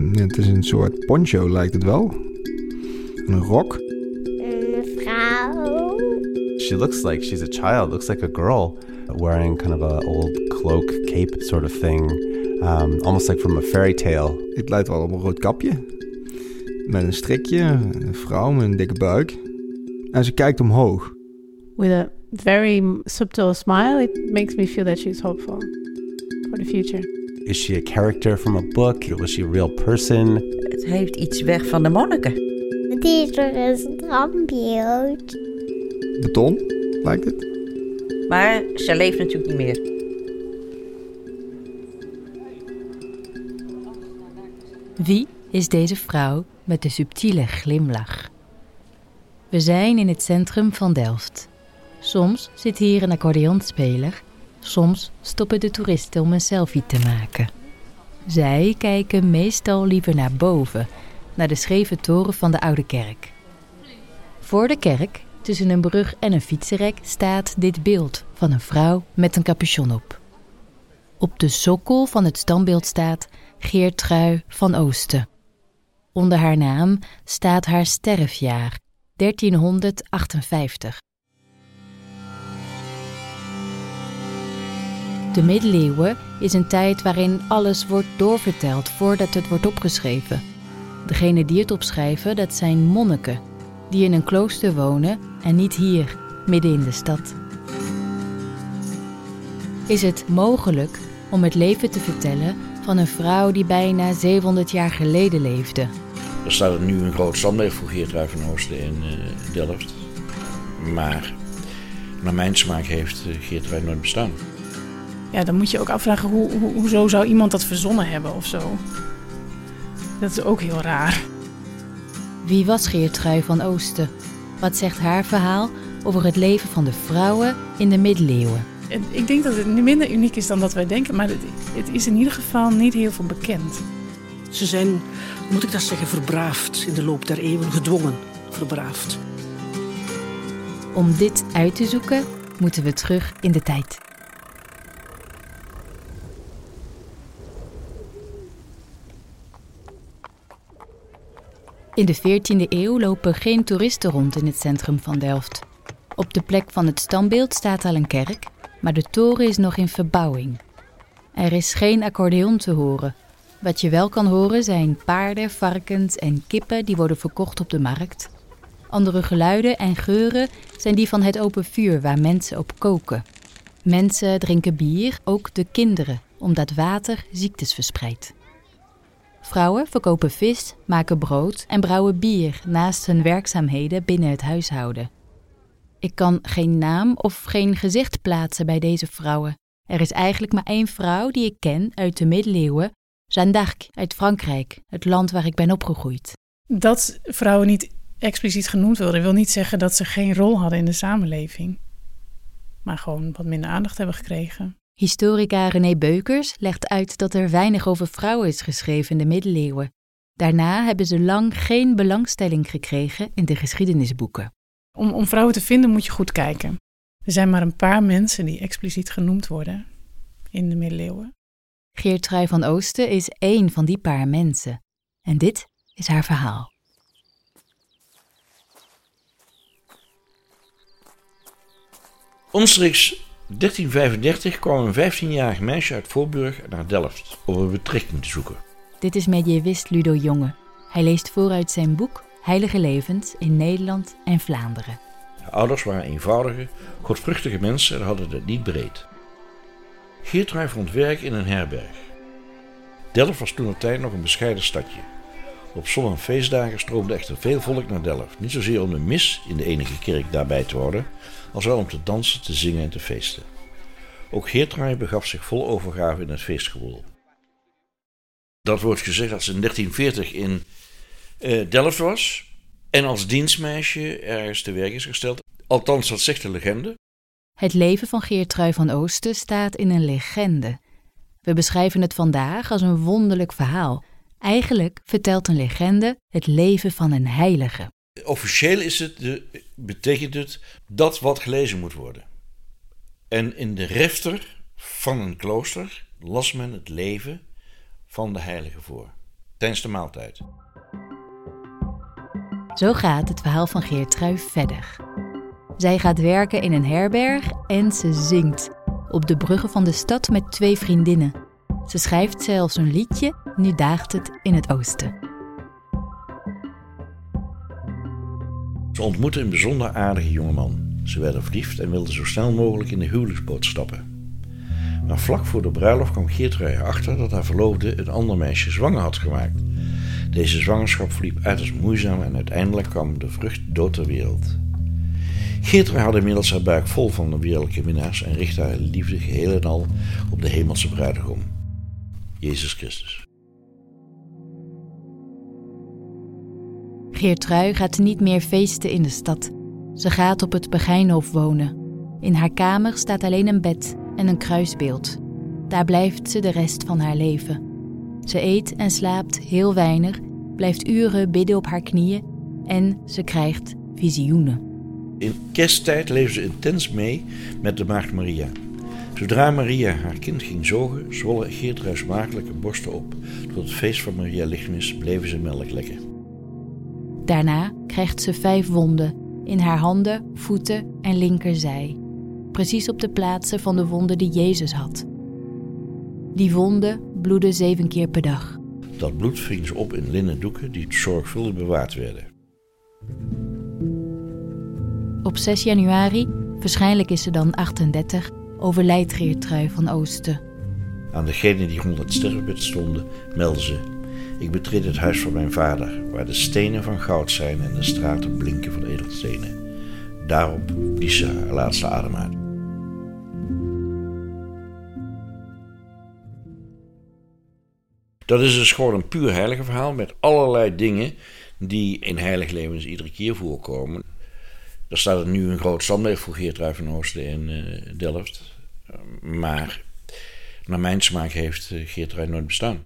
Het is een soort poncho, lijkt het wel. Een rok. Een vrouw. She looks like she's a child, looks like a girl wearing kind of a old cloak, cape sort of thing, um, almost like from a fairy tale. Het lijkt wel op een rood kapje. Met een strikje, een vrouw met een dikke buik. En ze kijkt omhoog. With a very subtle smile, it makes me feel that she's hopeful for the future. Is she a character from a book? Was she a real person? Het heeft iets weg van de monniken. Het is toch een strandbeeld. Beton, lijkt het. Maar ze leeft natuurlijk niet meer. Wie is deze vrouw met de subtiele glimlach? We zijn in het centrum van Delft. Soms zit hier een accordeonspeler, soms stoppen de toeristen om een selfie te maken. Zij kijken meestal liever naar boven, naar de scheve toren van de oude kerk. Voor de kerk, tussen een brug en een fietsenrek, staat dit beeld van een vrouw met een capuchon op. Op de sokkel van het standbeeld staat Geertrui van Oosten. Onder haar naam staat haar sterfjaar, 1358. De middeleeuwen is een tijd waarin alles wordt doorverteld voordat het wordt opgeschreven. Degene die het opschrijven, dat zijn monniken, die in een klooster wonen en niet hier, midden in de stad. Is het mogelijk om het leven te vertellen van een vrouw die bijna 700 jaar geleden leefde? Er staat nu een groot standbeeld voor Geertrui van Oosten in uh, Delft. Maar naar mijn smaak heeft uh, Geertrui nooit bestaan. Ja, dan moet je ook afvragen hoe, hoe, hoezo zou iemand dat verzonnen hebben of zo. Dat is ook heel raar. Wie was Geertrui van Oosten? Wat zegt haar verhaal over het leven van de vrouwen in de middeleeuwen? Ik denk dat het minder uniek is dan dat wij denken, maar het, het is in ieder geval niet heel veel bekend. Ze zijn, moet ik dat zeggen, verbraafd in de loop der eeuwen, gedwongen verbraafd. Om dit uit te zoeken, moeten we terug in de tijd. In de 14e eeuw lopen geen toeristen rond in het centrum van Delft. Op de plek van het standbeeld staat al een kerk, maar de toren is nog in verbouwing. Er is geen accordeon te horen. Wat je wel kan horen zijn paarden, varkens en kippen die worden verkocht op de markt. Andere geluiden en geuren zijn die van het open vuur waar mensen op koken. Mensen drinken bier, ook de kinderen, omdat water ziektes verspreidt. Vrouwen verkopen vis, maken brood en brouwen bier naast hun werkzaamheden binnen het huishouden. Ik kan geen naam of geen gezicht plaatsen bij deze vrouwen. Er is eigenlijk maar één vrouw die ik ken uit de middeleeuwen, Jeanne d'Arc uit Frankrijk, het land waar ik ben opgegroeid. Dat vrouwen niet expliciet genoemd worden, wil niet zeggen dat ze geen rol hadden in de samenleving, maar gewoon wat minder aandacht hebben gekregen. Historica René Beukers legt uit dat er weinig over vrouwen is geschreven in de middeleeuwen. Daarna hebben ze lang geen belangstelling gekregen in de geschiedenisboeken. Om, om vrouwen te vinden moet je goed kijken. Er zijn maar een paar mensen die expliciet genoemd worden in de middeleeuwen. Geertrui van Oosten is één van die paar mensen. En dit is haar verhaal. Omstreeks 1335 kwam een 15-jarig meisje uit Voorburg naar Delft om een betrekking te zoeken. Dit is mediëvist Ludo Jonge. Hij leest vooruit zijn boek Heilige Levens in Nederland en Vlaanderen. Haar ouders waren eenvoudige, godvruchtige mensen en hadden het niet breed. Geertrui vond werk in een herberg. Delft was toen op tijd nog een bescheiden stadje. Op zon- en feestdagen stroomde echter veel volk naar Delft. Niet zozeer om de mis in de enige kerk daarbij te houden, als wel om te dansen, te zingen en te feesten. Ook Geertrui begaf zich vol overgave in het feestgewoel. Dat wordt gezegd dat ze in 1340 in uh, Delft was en als dienstmeisje ergens te werk is gesteld. Althans, dat zegt de legende. Het leven van Geertrui van Oosten staat in een legende. We beschrijven het vandaag als een wonderlijk verhaal. Eigenlijk vertelt een legende het leven van een heilige. Officieel is het de, betekent het dat wat gelezen moet worden. En in de refter van een klooster las men het leven van de heilige voor. tijdens de maaltijd. Zo gaat het verhaal van Geertrui verder. Zij gaat werken in een herberg en ze zingt op de bruggen van de stad met twee vriendinnen. Ze schrijft zelfs een liedje, nu daagt het in het oosten. Ze ontmoette een bijzonder aardige jongeman. Ze werden verliefd en wilden zo snel mogelijk in de huwelijksboot stappen. Maar vlak voor de bruiloft kwam Geertrui erachter dat haar verloofde een ander meisje zwanger had gemaakt. Deze zwangerschap verliep uiterst moeizaam en uiteindelijk kwam de vrucht dood ter wereld. Geertrui had inmiddels haar buik vol van de wereldlijke minnaars en richtte haar liefde geheel en al op de hemelse bruidegom, Jezus Christus. Geertrui gaat niet meer feesten in de stad. Ze gaat op het Begijnhof wonen. In haar kamer staat alleen een bed en een kruisbeeld. Daar blijft ze de rest van haar leven. Ze eet en slaapt heel weinig, blijft uren bidden op haar knieën en ze krijgt visioenen. In kersttijd leefde ze intens mee met de maagd Maria. Zodra Maria haar kind ging zogen, zwollen Geertrui smakelijke borsten op. Tot het feest van Maria Lichtmis bleven ze melk lekken. Daarna krijgt ze vijf wonden in haar handen, voeten en linkerzij. Precies op de plaatsen van de wonden die Jezus had. Die wonden bloeden zeven keer per dag. Dat bloed ving ze op in linnen doeken die zorgvuldig bewaard werden. Op 6 januari, waarschijnlijk is ze dan 38, overlijdt Geertrui van Oosten. Aan degenen die rond het sterfbed stonden, meldde ze: Ik betreed het huis van mijn vader, waar de stenen van goud zijn en de straten blinken van edelstenen. Daarop blies ze haar laatste adem uit. Dat is dus gewoon een puur heilige verhaal met allerlei dingen die in heilig levens iedere keer voorkomen. Er staat nu een groot standbeeld voor Geertrui van Oosten in uh, Delft. Maar naar mijn smaak heeft uh, Geertrui nooit bestaan.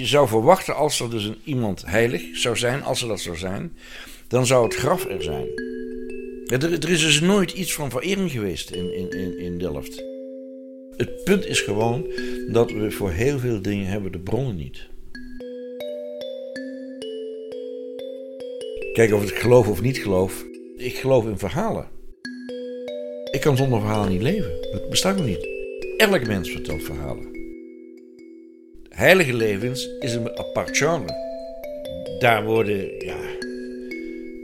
Je zou verwachten als er dus een iemand heilig zou zijn, als er dat zou zijn, dan zou het graf er zijn. Er, er is dus nooit iets van verering geweest in, in, in, in Delft. Het punt is gewoon dat we voor heel veel dingen hebben de bronnen niet. Kijk of ik geloof of niet geloof. Ik geloof in verhalen. Ik kan zonder verhalen niet leven. Dat bestaat nog niet. Elk mens vertelt verhalen. Heilige levens is een apart genre. Daar worden, ja,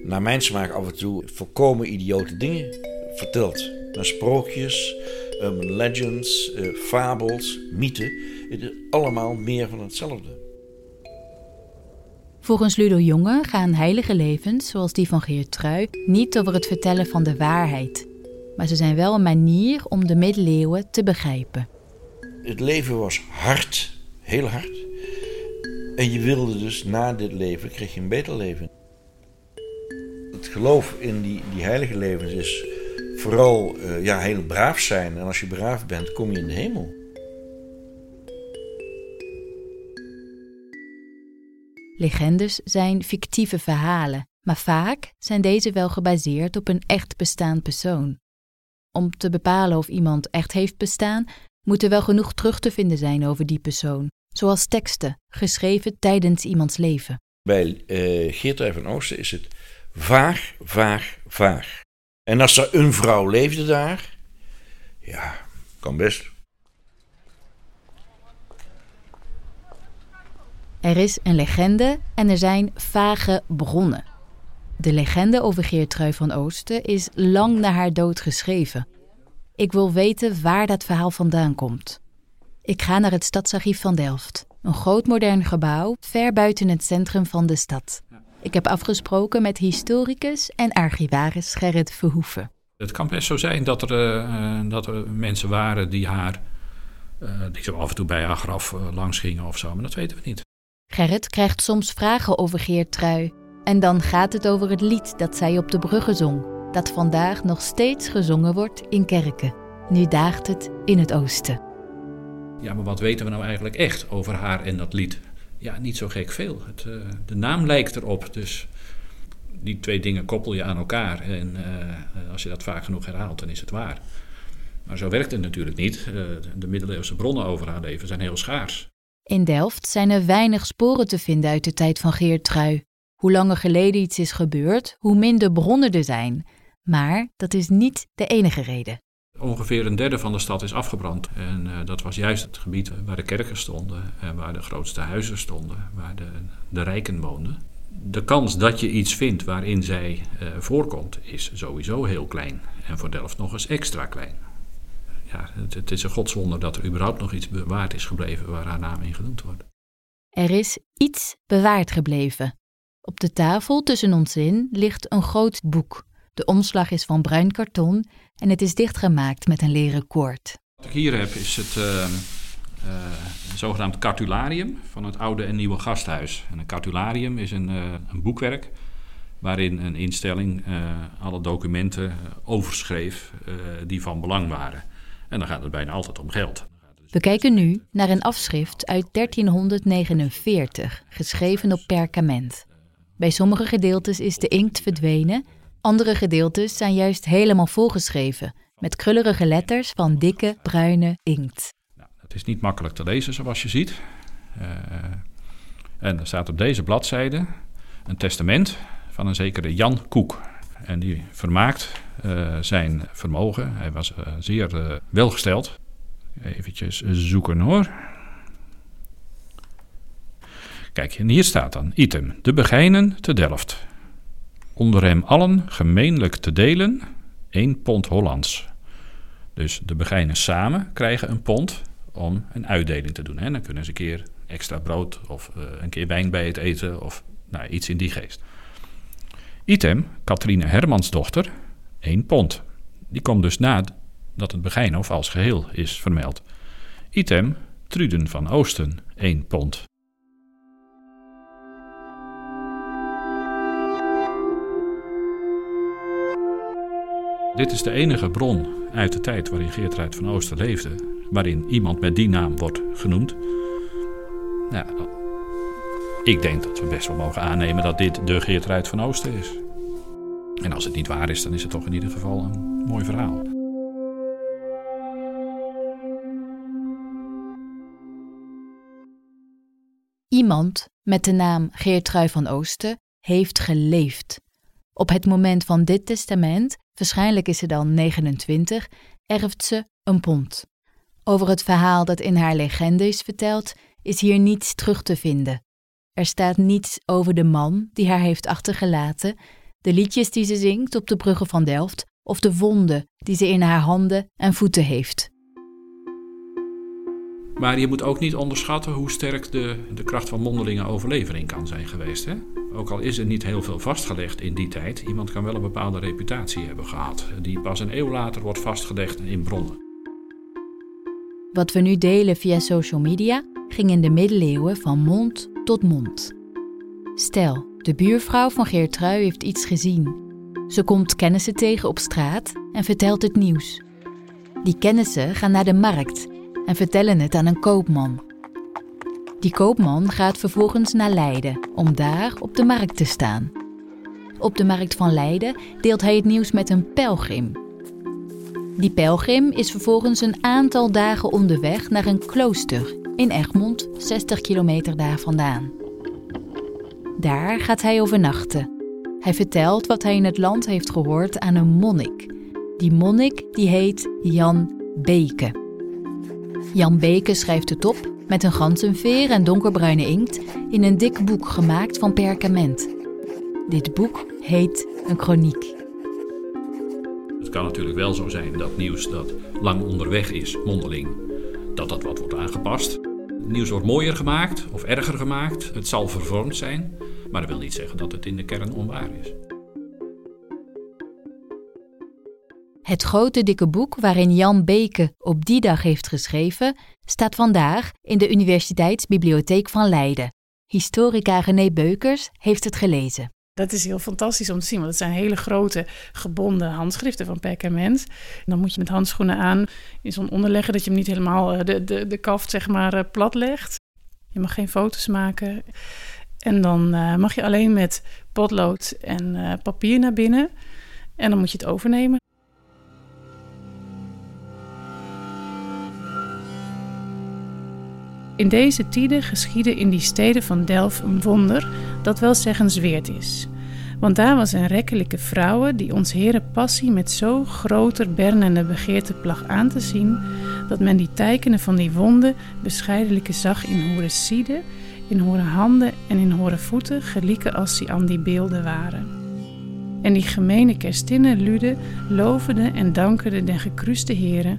naar mijn smaak af en toe volkomen idiote dingen verteld. Naar sprookjes, um, legends, uh, fabels, mythen. Het is allemaal meer van hetzelfde. Volgens Ludo Jonge gaan heilige levens, zoals die van Geertrui, niet over het vertellen van de waarheid. Maar ze zijn wel een manier om de middeleeuwen te begrijpen. Het leven was hard, heel hard. En je wilde dus na dit leven, kreeg je een beter leven. Het geloof in die, die heilige levens is vooral uh, ja, heel braaf zijn. En als je braaf bent, kom je in de hemel. Legendes zijn fictieve verhalen, maar vaak zijn deze wel gebaseerd op een echt bestaand persoon. Om te bepalen of iemand echt heeft bestaan, moet er wel genoeg terug te vinden zijn over die persoon, zoals teksten, geschreven tijdens iemands leven. Bij uh, Geertrui van Oosten is het vaag, vaag, vaag. En als er een vrouw leefde daar, ja, kan best. Er is een legende en er zijn vage bronnen. De legende over Geertrui van Oosten is lang na haar dood geschreven. Ik wil weten waar dat verhaal vandaan komt. Ik ga naar het Stadsarchief van Delft, een groot modern gebouw ver buiten het centrum van de stad. Ik heb afgesproken met historicus en archivaris Gerrit Verhoeven. Het kan best zo zijn dat er, uh, dat er mensen waren die haar, uh, die zo af en toe bij haar graf uh, langs gingen of zo, maar dat weten we niet. Gerrit krijgt soms vragen over Geertrui. En dan gaat het over het lied dat zij op de bruggen zong, dat vandaag nog steeds gezongen wordt in kerken. Nu daagt het in het oosten. Ja, maar wat weten we nou eigenlijk echt over haar en dat lied? Ja, niet zo gek veel. Het, uh, de naam lijkt erop, dus die twee dingen koppel je aan elkaar. En uh, als je dat vaak genoeg herhaalt, dan is het waar. Maar zo werkt het natuurlijk niet. Eh, de middeleeuwse bronnen over haar leven zijn heel schaars. In Delft zijn er weinig sporen te vinden uit de tijd van Geertrui. Hoe langer geleden iets is gebeurd, hoe minder bronnen er zijn. Maar dat is niet de enige reden. Ongeveer een derde van de stad is afgebrand. En uh, dat was juist het gebied waar de kerken stonden en waar de grootste huizen stonden, waar de, de rijken woonden. De kans dat je iets vindt waarin zij uh, voorkomt, is sowieso heel klein. En voor Delft nog eens extra klein. Ja, het, het is een godswonder dat er überhaupt nog iets bewaard is gebleven waar haar naam in genoemd wordt. Er is iets bewaard gebleven. Op de tafel tussen ons in ligt een groot boek. De omslag is van bruin karton en het is dichtgemaakt met een leren koord. Wat ik hier heb is het uh, uh, zogenaamd cartularium van het oude en nieuwe gasthuis. En een cartularium is een, uh, een boekwerk waarin een instelling alle documenten overschreef die van belang waren. En dan gaat het bijna altijd om geld. We kijken nu naar een afschrift uit 1349, geschreven op perkament. Bij sommige gedeeltes is de inkt verdwenen, andere gedeeltes zijn juist helemaal volgeschreven, met krullerige letters van dikke, bruine inkt. Nou, het is niet makkelijk te lezen zoals je ziet. Uh, en er staat op deze bladzijde een testament van een zekere Jan Koek. En die vermaakt uh, zijn vermogen. Hij was uh, zeer welgesteld. Eventjes zoeken hoor. Kijk, en hier staat dan item: De begijnen te Delft. Onder hem allen gemeenlijk te delen één pond Hollands. Dus de begijnen samen krijgen een pond om een uitdeling te doen. Hè. Dan kunnen ze een keer extra brood of uh, een keer wijn bij het eten of nou, iets in die geest. Item, Katrine Hermans dochter, één pond. Die komt dus na dat het Begijnhof als geheel is vermeld. Item, Truden van Oosten, één pond. Dit is de enige bron uit de tijd waarin Geertruid van Oosten leefde, waarin iemand met die naam wordt genoemd. Ja, ik denk dat we best wel mogen aannemen dat dit de Geertruid van Oosten is. En als het niet waar is, dan is het toch in ieder geval een mooi verhaal. Iemand met de naam Geertrui van Oosten heeft geleefd. Op het moment van dit testament, waarschijnlijk is ze dan 29, erft ze een pond. Over het verhaal dat in haar legende is verteld, is hier niets terug te vinden. Er staat niets over de man die haar heeft achtergelaten, de liedjes die ze zingt op de bruggen van Delft of de wonden die ze in haar handen en voeten heeft. Maar je moet ook niet onderschatten hoe sterk de, de kracht van mondelinge overlevering kan zijn geweest. Hè? Ook al is er niet heel veel vastgelegd in die tijd, iemand kan wel een bepaalde reputatie hebben gehad, die pas een eeuw later wordt vastgelegd in bronnen. Wat we nu delen via social media ging in de middeleeuwen van mond tot mond. Stel, de buurvrouw van Geertrui heeft iets gezien. Ze komt kennissen tegen op straat en vertelt het nieuws. Die kennissen gaan naar de markt en vertellen het aan een koopman. Die koopman gaat vervolgens naar Leiden om daar op de markt te staan. Op de markt van Leiden deelt hij het nieuws met een pelgrim. Die pelgrim is vervolgens een aantal dagen onderweg naar een klooster in Egmond, 60 kilometer daar vandaan. Daar gaat hij overnachten. Hij vertelt wat hij in het land heeft gehoord aan een monnik. Die monnik die heet Jan Beke. Jan Beke schrijft het op met een ganzenveer en donkerbruine inkt in een dik boek gemaakt van perkament. Dit boek heet een chroniek. Het kan natuurlijk wel zo zijn dat nieuws dat lang onderweg is, mondeling, dat dat wat wordt aangepast. Het nieuws wordt mooier gemaakt of erger gemaakt. Het zal vervormd zijn, maar dat wil niet zeggen dat het in de kern onwaar is. Het grote dikke boek waarin Jan Beke op die dag heeft geschreven, staat vandaag in de Universiteitsbibliotheek van Leiden. Historica René Beukers heeft het gelezen. Dat is heel fantastisch om te zien, want het zijn hele grote gebonden handschriften van perkament. Dan moet je met handschoenen aan in zo'n onderleggen dat je hem niet helemaal eh, de, de, de kaft zeg maar eh, plat legt. Je mag geen foto's maken. En dan uh, mag je alleen met potlood en papier naar binnen. En dan moet je het overnemen. In deze tijden geschiedde in die steden van Delft een wonder dat wel zeggensweerd is. Want daar was een rekkelijke vrouwe die ons Heere passie met zo groter bernende begeerte plag aan te zien, dat men die tekenen van die wonden bescheidelijke zag in horen zieden, in horen handen en in horen voeten, gelieken als die aan die beelden waren. En die gemene kerstinnen lude, lovende en dankende den gekruiste Heere,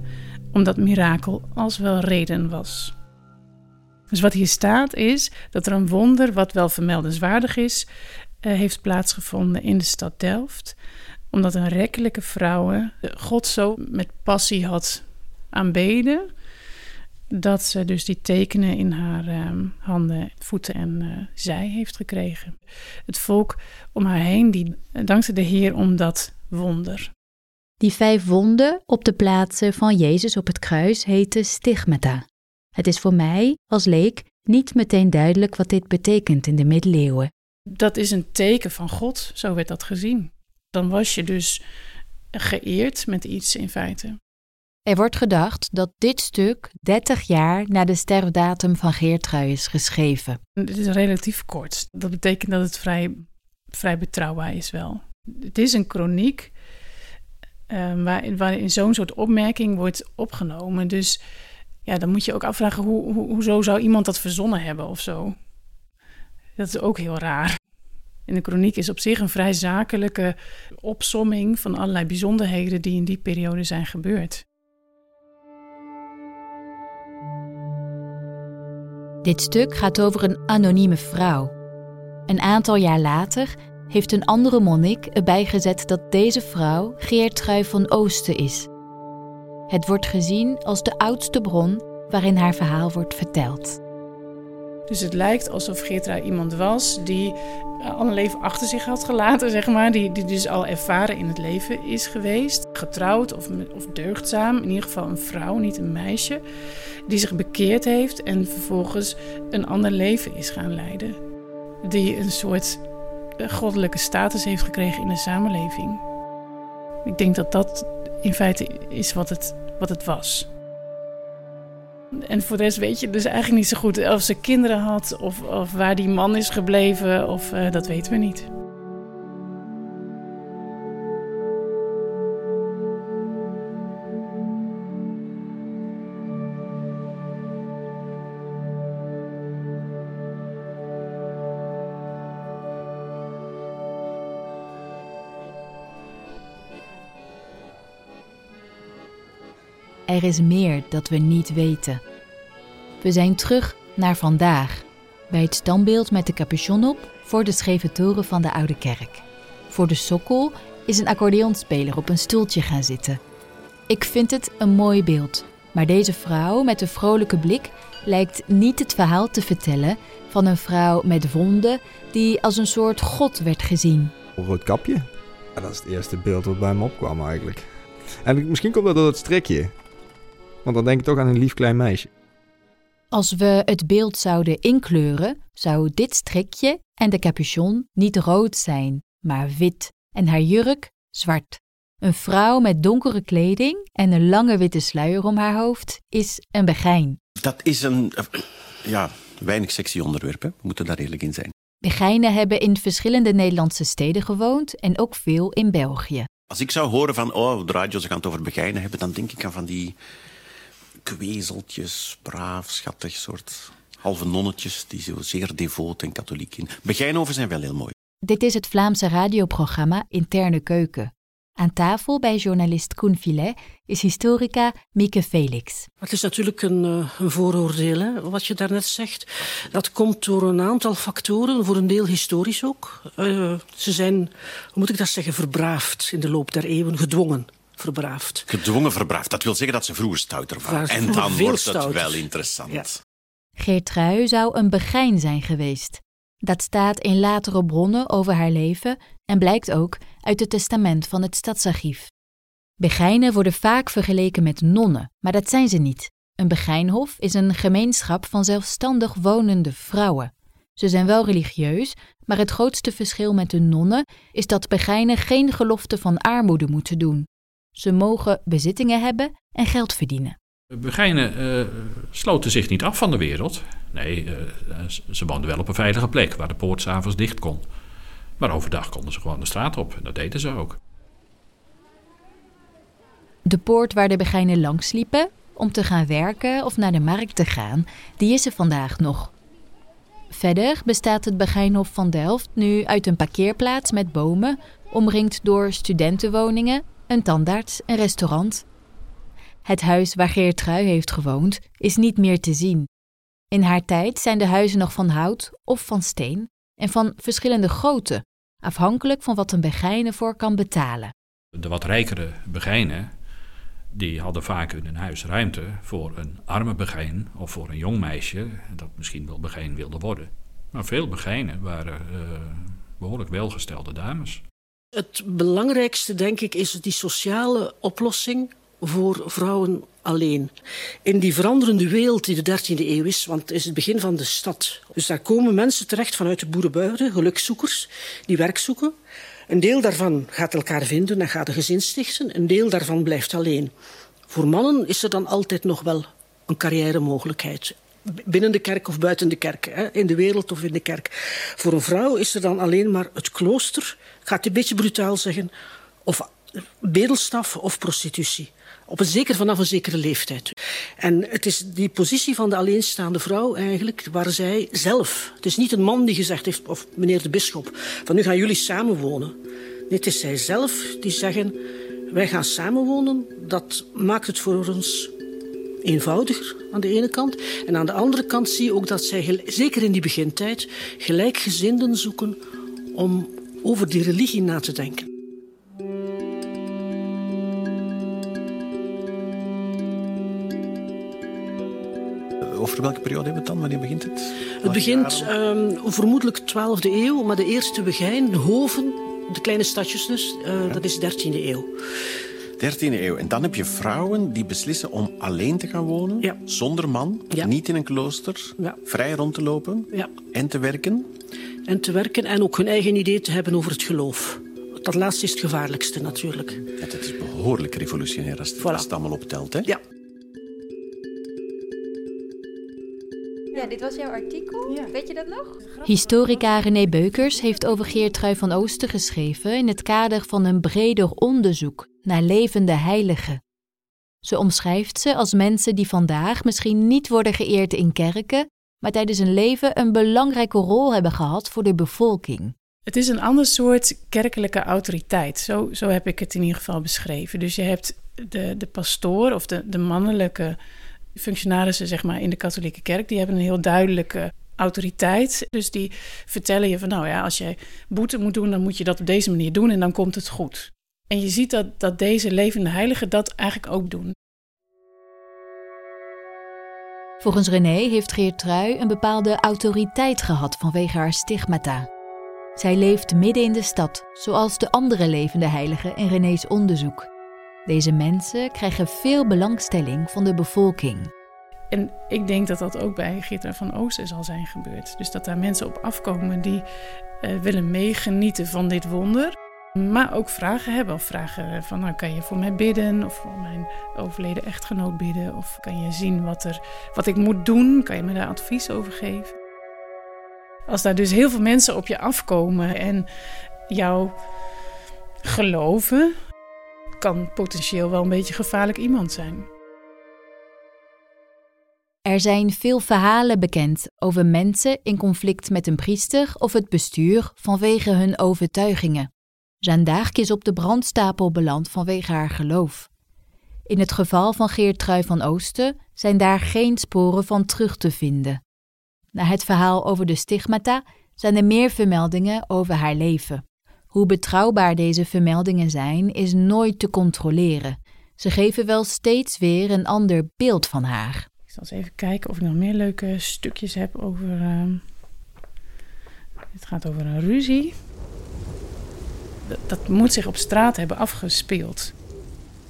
omdat mirakel als wel reden was. Dus wat hier staat is dat er een wonder, wat wel vermeldenswaardig is, uh, heeft plaatsgevonden in de stad Delft. Omdat een rekkelijke vrouw God zo met passie had aanbeden. Dat ze dus die tekenen in haar uh, handen, voeten en uh, zij heeft gekregen. Het volk om haar heen, die dankte de Heer om dat wonder. Die vijf wonden op de plaatsen van Jezus op het kruis heten stigmata. Het is voor mij, als leek, niet meteen duidelijk wat dit betekent in de middeleeuwen. Dat is een teken van God, zo werd dat gezien. Dan was je dus geëerd met iets in feite. Er wordt gedacht dat dit stuk 30 jaar na de sterfdatum van Geertrui is geschreven. Het is relatief kort. Dat betekent dat het vrij, vrij betrouwbaar is wel. Het is een kroniek uh, waar, waarin zo'n soort opmerking wordt opgenomen. Dus ja, dan moet je ook afvragen hoe, hoe, hoezo zou iemand dat verzonnen hebben of zo. Dat is ook heel raar. In de kroniek is op zich een vrij zakelijke opsomming van allerlei bijzonderheden die in die periode zijn gebeurd. Dit stuk gaat over een anonieme vrouw. Een aantal jaar later heeft een andere monnik erbij gezet dat deze vrouw Geertrui van Oosten is. Het wordt gezien als de oudste bron waarin haar verhaal wordt verteld. Dus het lijkt alsof Geertrui iemand was die al een leven achter zich had gelaten, zeg maar. Die, die dus al ervaren in het leven is geweest. Getrouwd of, of deugdzaam. In ieder geval een vrouw, niet een meisje. Die zich bekeerd heeft en vervolgens een ander leven is gaan leiden. Die een soort goddelijke status heeft gekregen in de samenleving. Ik denk dat dat in feite is wat het, wat het was. En voor de rest weet je dus eigenlijk niet zo goed of ze kinderen had of, of waar die man is gebleven, of uh, dat weten we niet. Er is meer dat we niet weten. We zijn terug naar vandaag, bij het standbeeld met de capuchon op voor de scheve toren van de oude kerk. Voor de sokkel is een accordeonspeler op een stoeltje gaan zitten. Ik vind het een mooi beeld, maar deze vrouw met de vrolijke blik lijkt niet het verhaal te vertellen van een vrouw met wonden die als een soort god werd gezien. Een rood kapje? Dat is het eerste beeld wat bij me opkwam eigenlijk. En misschien komt dat door het strikje. Want dan denk ik toch aan een lief klein meisje. Als we het beeld zouden inkleuren, zou dit strikje en de capuchon niet rood zijn, maar wit en haar jurk zwart. Een vrouw met donkere kleding en een lange witte sluier om haar hoofd is een begijn. Dat is een, ja, weinig sexy onderwerp, hè? we moeten daar eerlijk in zijn. Begijnen hebben in verschillende Nederlandse steden gewoond en ook veel in België. Als ik zou horen van, oh, de radio, ze gaan het over begijnen hebben, dan denk ik aan van die kwezeltjes, braaf, schattig soort halve nonnetjes die zo zeer devoot en katholiek in. Begijnhoven zijn wel heel mooi. Dit is het Vlaamse radioprogramma Interne Keuken. Aan tafel bij journalist Koen Filet is historica Mieke Felix. Het is natuurlijk een, uh, een vooroordeel, hè, wat je daarnet zegt. Dat komt door een aantal factoren, voor een deel historisch ook. Uh, ze zijn, hoe moet ik dat zeggen, verbraafd in de loop der eeuwen, gedwongen verbraafd. Gedwongen verbraafd. Dat wil zeggen dat ze vroeger stouter waren. En dan wordt het wel interessant. Ja. Geertrui zou een begijn zijn geweest. Dat staat in latere bronnen over haar leven en blijkt ook uit het testament van het stadsarchief. Begijnen worden vaak vergeleken met nonnen, maar dat zijn ze niet. Een begijnhof is een gemeenschap van zelfstandig wonende vrouwen. Ze zijn wel religieus, maar het grootste verschil met de nonnen is dat begijnen geen gelofte van armoede moeten doen. Ze mogen bezittingen hebben en geld verdienen. Begijnen uh, sloten zich niet af van de wereld. Nee, uh, ze woonden wel op een veilige plek waar de poort s'avonds dicht kon. Maar overdag konden ze gewoon de straat op en dat deden ze ook. De poort waar de Begijnen langs liepen om te gaan werken of naar de markt te gaan, die is er vandaag nog. Verder bestaat het Begijnhof van Delft nu uit een parkeerplaats met bomen, omringd door studentenwoningen, een tandarts, een restaurant. Het huis waar Geert Trui heeft gewoond is niet meer te zien. In haar tijd zijn de huizen nog van hout of van steen en van verschillende grootte, afhankelijk van wat een begijnen voor kan betalen. De wat rijkere begijnen die hadden vaak in hun huis ruimte voor een arme begijn of voor een jong meisje dat misschien wel begijn wilde worden. Maar veel begijnen waren uh, behoorlijk welgestelde dames. Het belangrijkste, denk ik, is die sociale oplossing voor vrouwen alleen. In die veranderende wereld die de 13e eeuw is, want het is het begin van de stad. Dus daar komen mensen terecht vanuit de boerenbuiden, gelukzoekers, die werk zoeken. Een deel daarvan gaat elkaar vinden en gaat een gezin stichten. Een deel daarvan blijft alleen. Voor mannen is er dan altijd nog wel een carrière mogelijkheid. Binnen de kerk of buiten de kerk, hè? in de wereld of in de kerk. Voor een vrouw is er dan alleen maar het klooster, ik ga het een beetje brutaal zeggen, of bedelstaf of prostitutie. Op een zeker, vanaf een zekere leeftijd. En het is die positie van de alleenstaande vrouw eigenlijk, waar zij zelf... Het is niet een man die gezegd heeft, of meneer de bisschop, van nu gaan jullie samenwonen. Nee, het is zij zelf die zeggen, wij gaan samenwonen. Dat maakt het voor ons eenvoudiger aan de ene kant. En aan de andere kant zie je ook dat zij, zeker in die begintijd, gelijkgezinden zoeken om over die religie na te denken. Over welke periode hebben we het dan? Wanneer begint het? Het begint um, vermoedelijk 12e eeuw, maar de eerste begijn, Hoven, de kleine stadjes dus, uh, dat is 13e eeuw. 13e eeuw. En dan heb je vrouwen die beslissen om alleen te gaan wonen, ja. zonder man, ja. niet in een klooster, ja. vrij rond te lopen en te werken. En te werken en ook hun eigen idee te hebben over het geloof. Dat laatste is het gevaarlijkste natuurlijk. Het is behoorlijk revolutionair als het, voilà. als het allemaal optelt. Hè? Ja. Ja, dit was jouw artikel. Ja. Weet je dat nog? Historica René Beukers heeft over Geertrui van Oosten geschreven in het kader van een breder onderzoek naar levende heiligen. Ze omschrijft ze als mensen die vandaag misschien niet worden geëerd in kerken, maar tijdens hun leven een belangrijke rol hebben gehad voor de bevolking. Het is een ander soort kerkelijke autoriteit. Zo, zo heb ik het in ieder geval beschreven. Dus je hebt de, de pastoor of de, de mannelijke functionarissen zeg maar, in de katholieke kerk, die hebben een heel duidelijke autoriteit. Dus die vertellen je van nou ja, als jij boete moet doen, dan moet je dat op deze manier doen en dan komt het goed. En je ziet dat, dat deze levende heiligen dat eigenlijk ook doen. Volgens René heeft Geertrui een bepaalde autoriteit gehad vanwege haar stigmata. Zij leeft midden in de stad, zoals de andere levende heiligen in René's onderzoek. Deze mensen krijgen veel belangstelling van de bevolking. En ik denk dat dat ook bij Geertrui van Oosten zal zijn gebeurd. Dus dat daar mensen op afkomen die uh, willen meegenieten van dit wonder. Maar ook vragen hebben. Of vragen van, nou, kan je voor mij bidden? Of voor mijn overleden echtgenoot bidden? Of kan je zien wat, er, wat ik moet doen? Kan je me daar advies over geven? Als daar dus heel veel mensen op je afkomen en jou geloven, kan potentieel wel een beetje gevaarlijk iemand zijn. Er zijn veel verhalen bekend over mensen in conflict met een priester of het bestuur vanwege hun overtuigingen. Jeanne d'Arc is op de brandstapel beland vanwege haar geloof. In het geval van Geertrui van Oosten zijn daar geen sporen van terug te vinden. Na het verhaal over de stigmata zijn er meer vermeldingen over haar leven. Hoe betrouwbaar deze vermeldingen zijn, is nooit te controleren. Ze geven wel steeds weer een ander beeld van haar. Ik zal eens even kijken of ik nog meer leuke stukjes heb over. Uh... Het gaat over een ruzie. Dat, dat moet zich op straat hebben afgespeeld.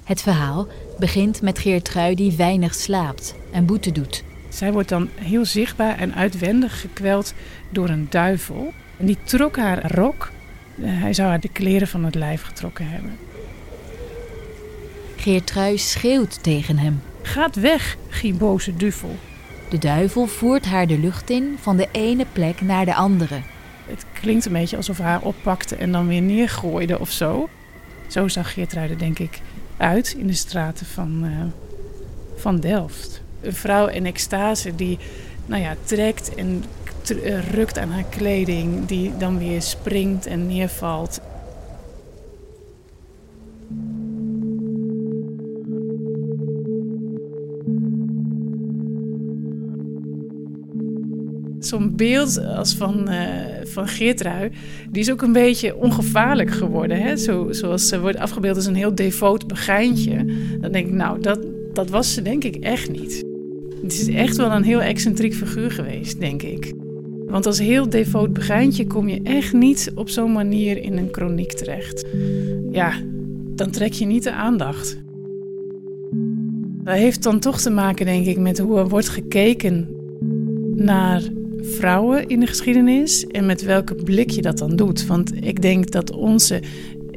Het verhaal begint met Geertrui die weinig slaapt en boete doet. Zij wordt dan heel zichtbaar en uitwendig gekweld door een duivel. En die trok haar rok. Hij zou haar de kleren van het lijf getrokken hebben. Geertrui schreeuwt tegen hem. Gaat weg, gieboze duvel. De duivel voert haar de lucht in van de ene plek naar de andere. Het klinkt een beetje alsof hij haar oppakte en dan weer neergooide of zo. Zo zag Geertruide denk ik uit in de straten van, uh, van Delft. Een vrouw in extase die nou ja, trekt en rukt aan haar kleding, die dan weer springt en neervalt. zo'n beeld als van, uh, van Geertrui, die is ook een beetje ongevaarlijk geworden. Hè? Zo, zoals ze wordt afgebeeld als een heel devoot begijntje. Dan denk ik, nou, dat, dat was ze denk ik echt niet. Het is echt wel een heel excentriek figuur geweest, denk ik. Want als heel devoot begijntje kom je echt niet op zo'n manier in een kroniek terecht. Ja, dan trek je niet de aandacht. Dat heeft dan toch te maken, denk ik, met hoe er wordt gekeken naar vrouwen in de geschiedenis en met welke blik je dat dan doet. Want ik denk dat onze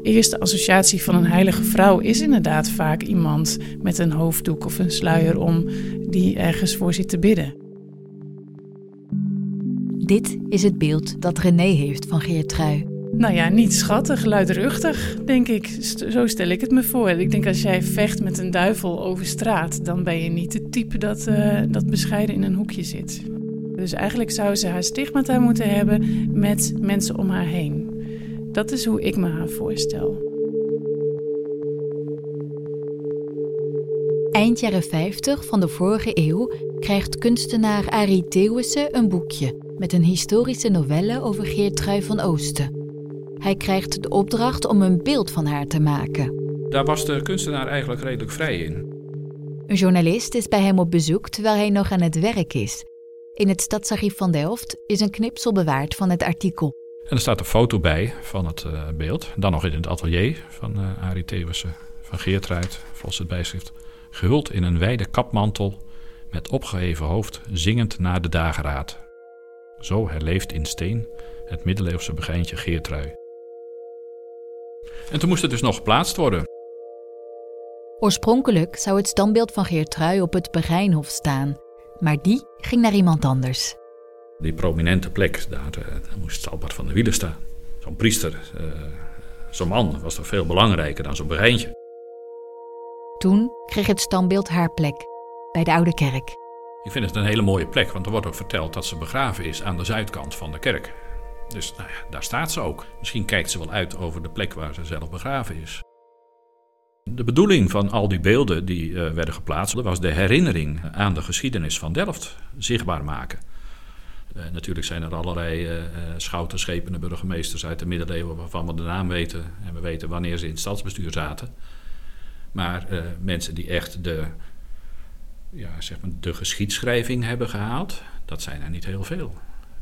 eerste associatie van een heilige vrouw is inderdaad vaak iemand met een hoofddoek of een sluier om die ergens voor zit te bidden. Dit is het beeld dat René heeft van Geertrui. Nou ja, niet schattig, luidruchtig, denk ik. Zo stel ik het me voor. Ik denk als jij vecht met een duivel over straat, dan ben je niet het type dat, uh, dat bescheiden in een hoekje zit. Dus eigenlijk zou ze haar stigmata moeten hebben met mensen om haar heen. Dat is hoe ik me haar voorstel. Eind jaren 50 van de vorige eeuw krijgt kunstenaar Arie Theeuwissen een boekje met een historische novelle over Geertrui van Oosten. Hij krijgt de opdracht om een beeld van haar te maken. Daar was de kunstenaar eigenlijk redelijk vrij in. Een journalist is bij hem op bezoek terwijl hij nog aan het werk is. In het Stadsarchief van Delft is een knipsel bewaard van het artikel. En er staat een foto bij van het uh, beeld. Dan nog in het atelier van uh, Arie Thewissen van Geertruid, volgens het bijschrift. Gehuld in een wijde kapmantel, met opgeheven hoofd, zingend naar de dageraad. Zo herleeft in steen het middeleeuwse begijntje Geertrui. En toen moest het dus nog geplaatst worden. Oorspronkelijk zou het standbeeld van Geertrui op het Begijnhof staan, maar die ging naar iemand anders. Die prominente plek, daar, eh, daar moest Albert van der Wielen staan. Zo'n priester, uh, zo'n man was toch veel belangrijker dan zo'n Begijntje. Toen kreeg het standbeeld haar plek, bij de Oude Kerk. Ik vind het een hele mooie plek, want er wordt ook verteld dat ze begraven is aan de zuidkant van de kerk. Dus nou ja, daar staat ze ook. Misschien kijkt ze wel uit over de plek waar ze zelf begraven is. De bedoeling van al die beelden die uh, werden geplaatst was de herinnering aan de geschiedenis van Delft zichtbaar maken. Uh, natuurlijk zijn er allerlei uh, schouten, schepenen, burgemeesters uit de middeleeuwen waarvan we de naam weten en we weten wanneer ze in het stadsbestuur zaten. Maar mensen die echt de, ja, zeg maar de geschiedschrijving hebben gehaald, dat zijn er niet heel veel.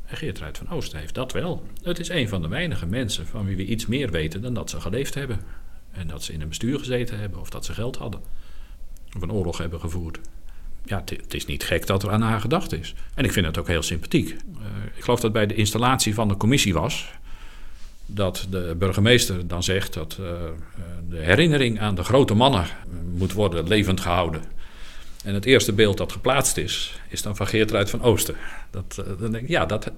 En Geertruid van Oosten heeft dat wel. Het is een van de weinige mensen van wie we iets meer weten dan dat ze geleefd hebben. En dat ze in een bestuur gezeten hebben of dat ze geld hadden. Of een oorlog hebben gevoerd. Ja, het is niet gek dat er aan haar gedacht is. En ik vind het ook heel sympathiek. Uh, ik geloof dat bij de installatie van de commissie was. Dat de burgemeester dan zegt dat uh, de herinnering aan de grote mannen moet worden levend gehouden. En het eerste beeld dat geplaatst is, is dan van Geertruid van Oosten. Dat, uh, dan denk ik, ja, dat,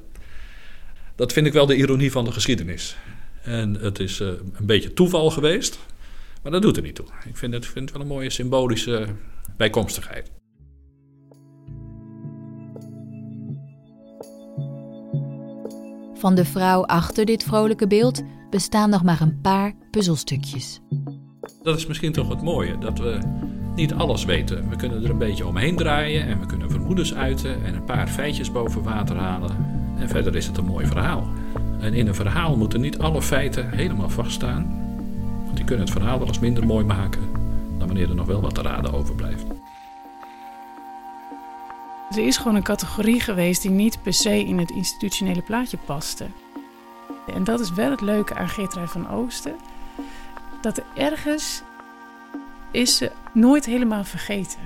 dat vind ik wel de ironie van de geschiedenis. En het is uh, een beetje toeval geweest, maar dat doet er niet toe. Ik vind het, vind het wel een mooie symbolische bijkomstigheid. Van de vrouw achter dit vrolijke beeld bestaan nog maar een paar puzzelstukjes. Dat is misschien toch het mooie, dat we niet alles weten. We kunnen er een beetje omheen draaien en we kunnen vermoedens uiten en een paar feitjes boven water halen. En verder is het een mooi verhaal. En in een verhaal moeten niet alle feiten helemaal vaststaan. Want die kunnen het verhaal wel eens minder mooi maken dan wanneer er nog wel wat te raden overblijft. Er is gewoon een categorie geweest die niet per se in het institutionele plaatje paste. En dat is wel het leuke aan Geertrui van Oosten. Dat er ergens is ze nooit helemaal vergeten.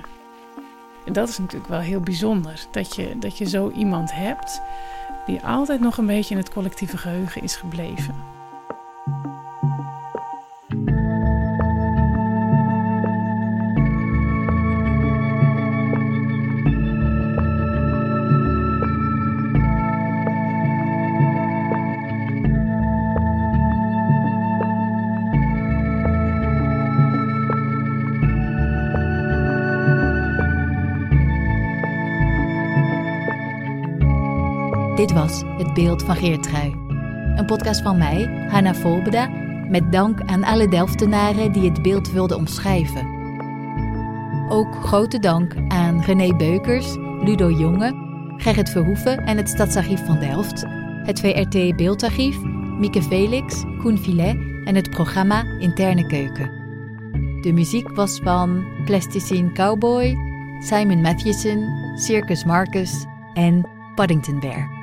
En dat is natuurlijk wel heel bijzonder. Dat je, dat je zo iemand hebt die altijd nog een beetje in het collectieve geheugen is gebleven. Dit was Het Beeld van Geertrui. Een podcast van mij, Hanna Volbeda, met dank aan alle Delftenaren die het beeld wilden omschrijven. Ook grote dank aan René Beukers, Ludo Jonge, Gerrit Verhoeven en het Stadsarchief van Delft, het VRT Beeldarchief, Mieke Felix, Koen Filet en het programma Interne Keuken. De muziek was van Plasticine Cowboy, Simon Mathewson, Circus Marcus en Paddington Bear.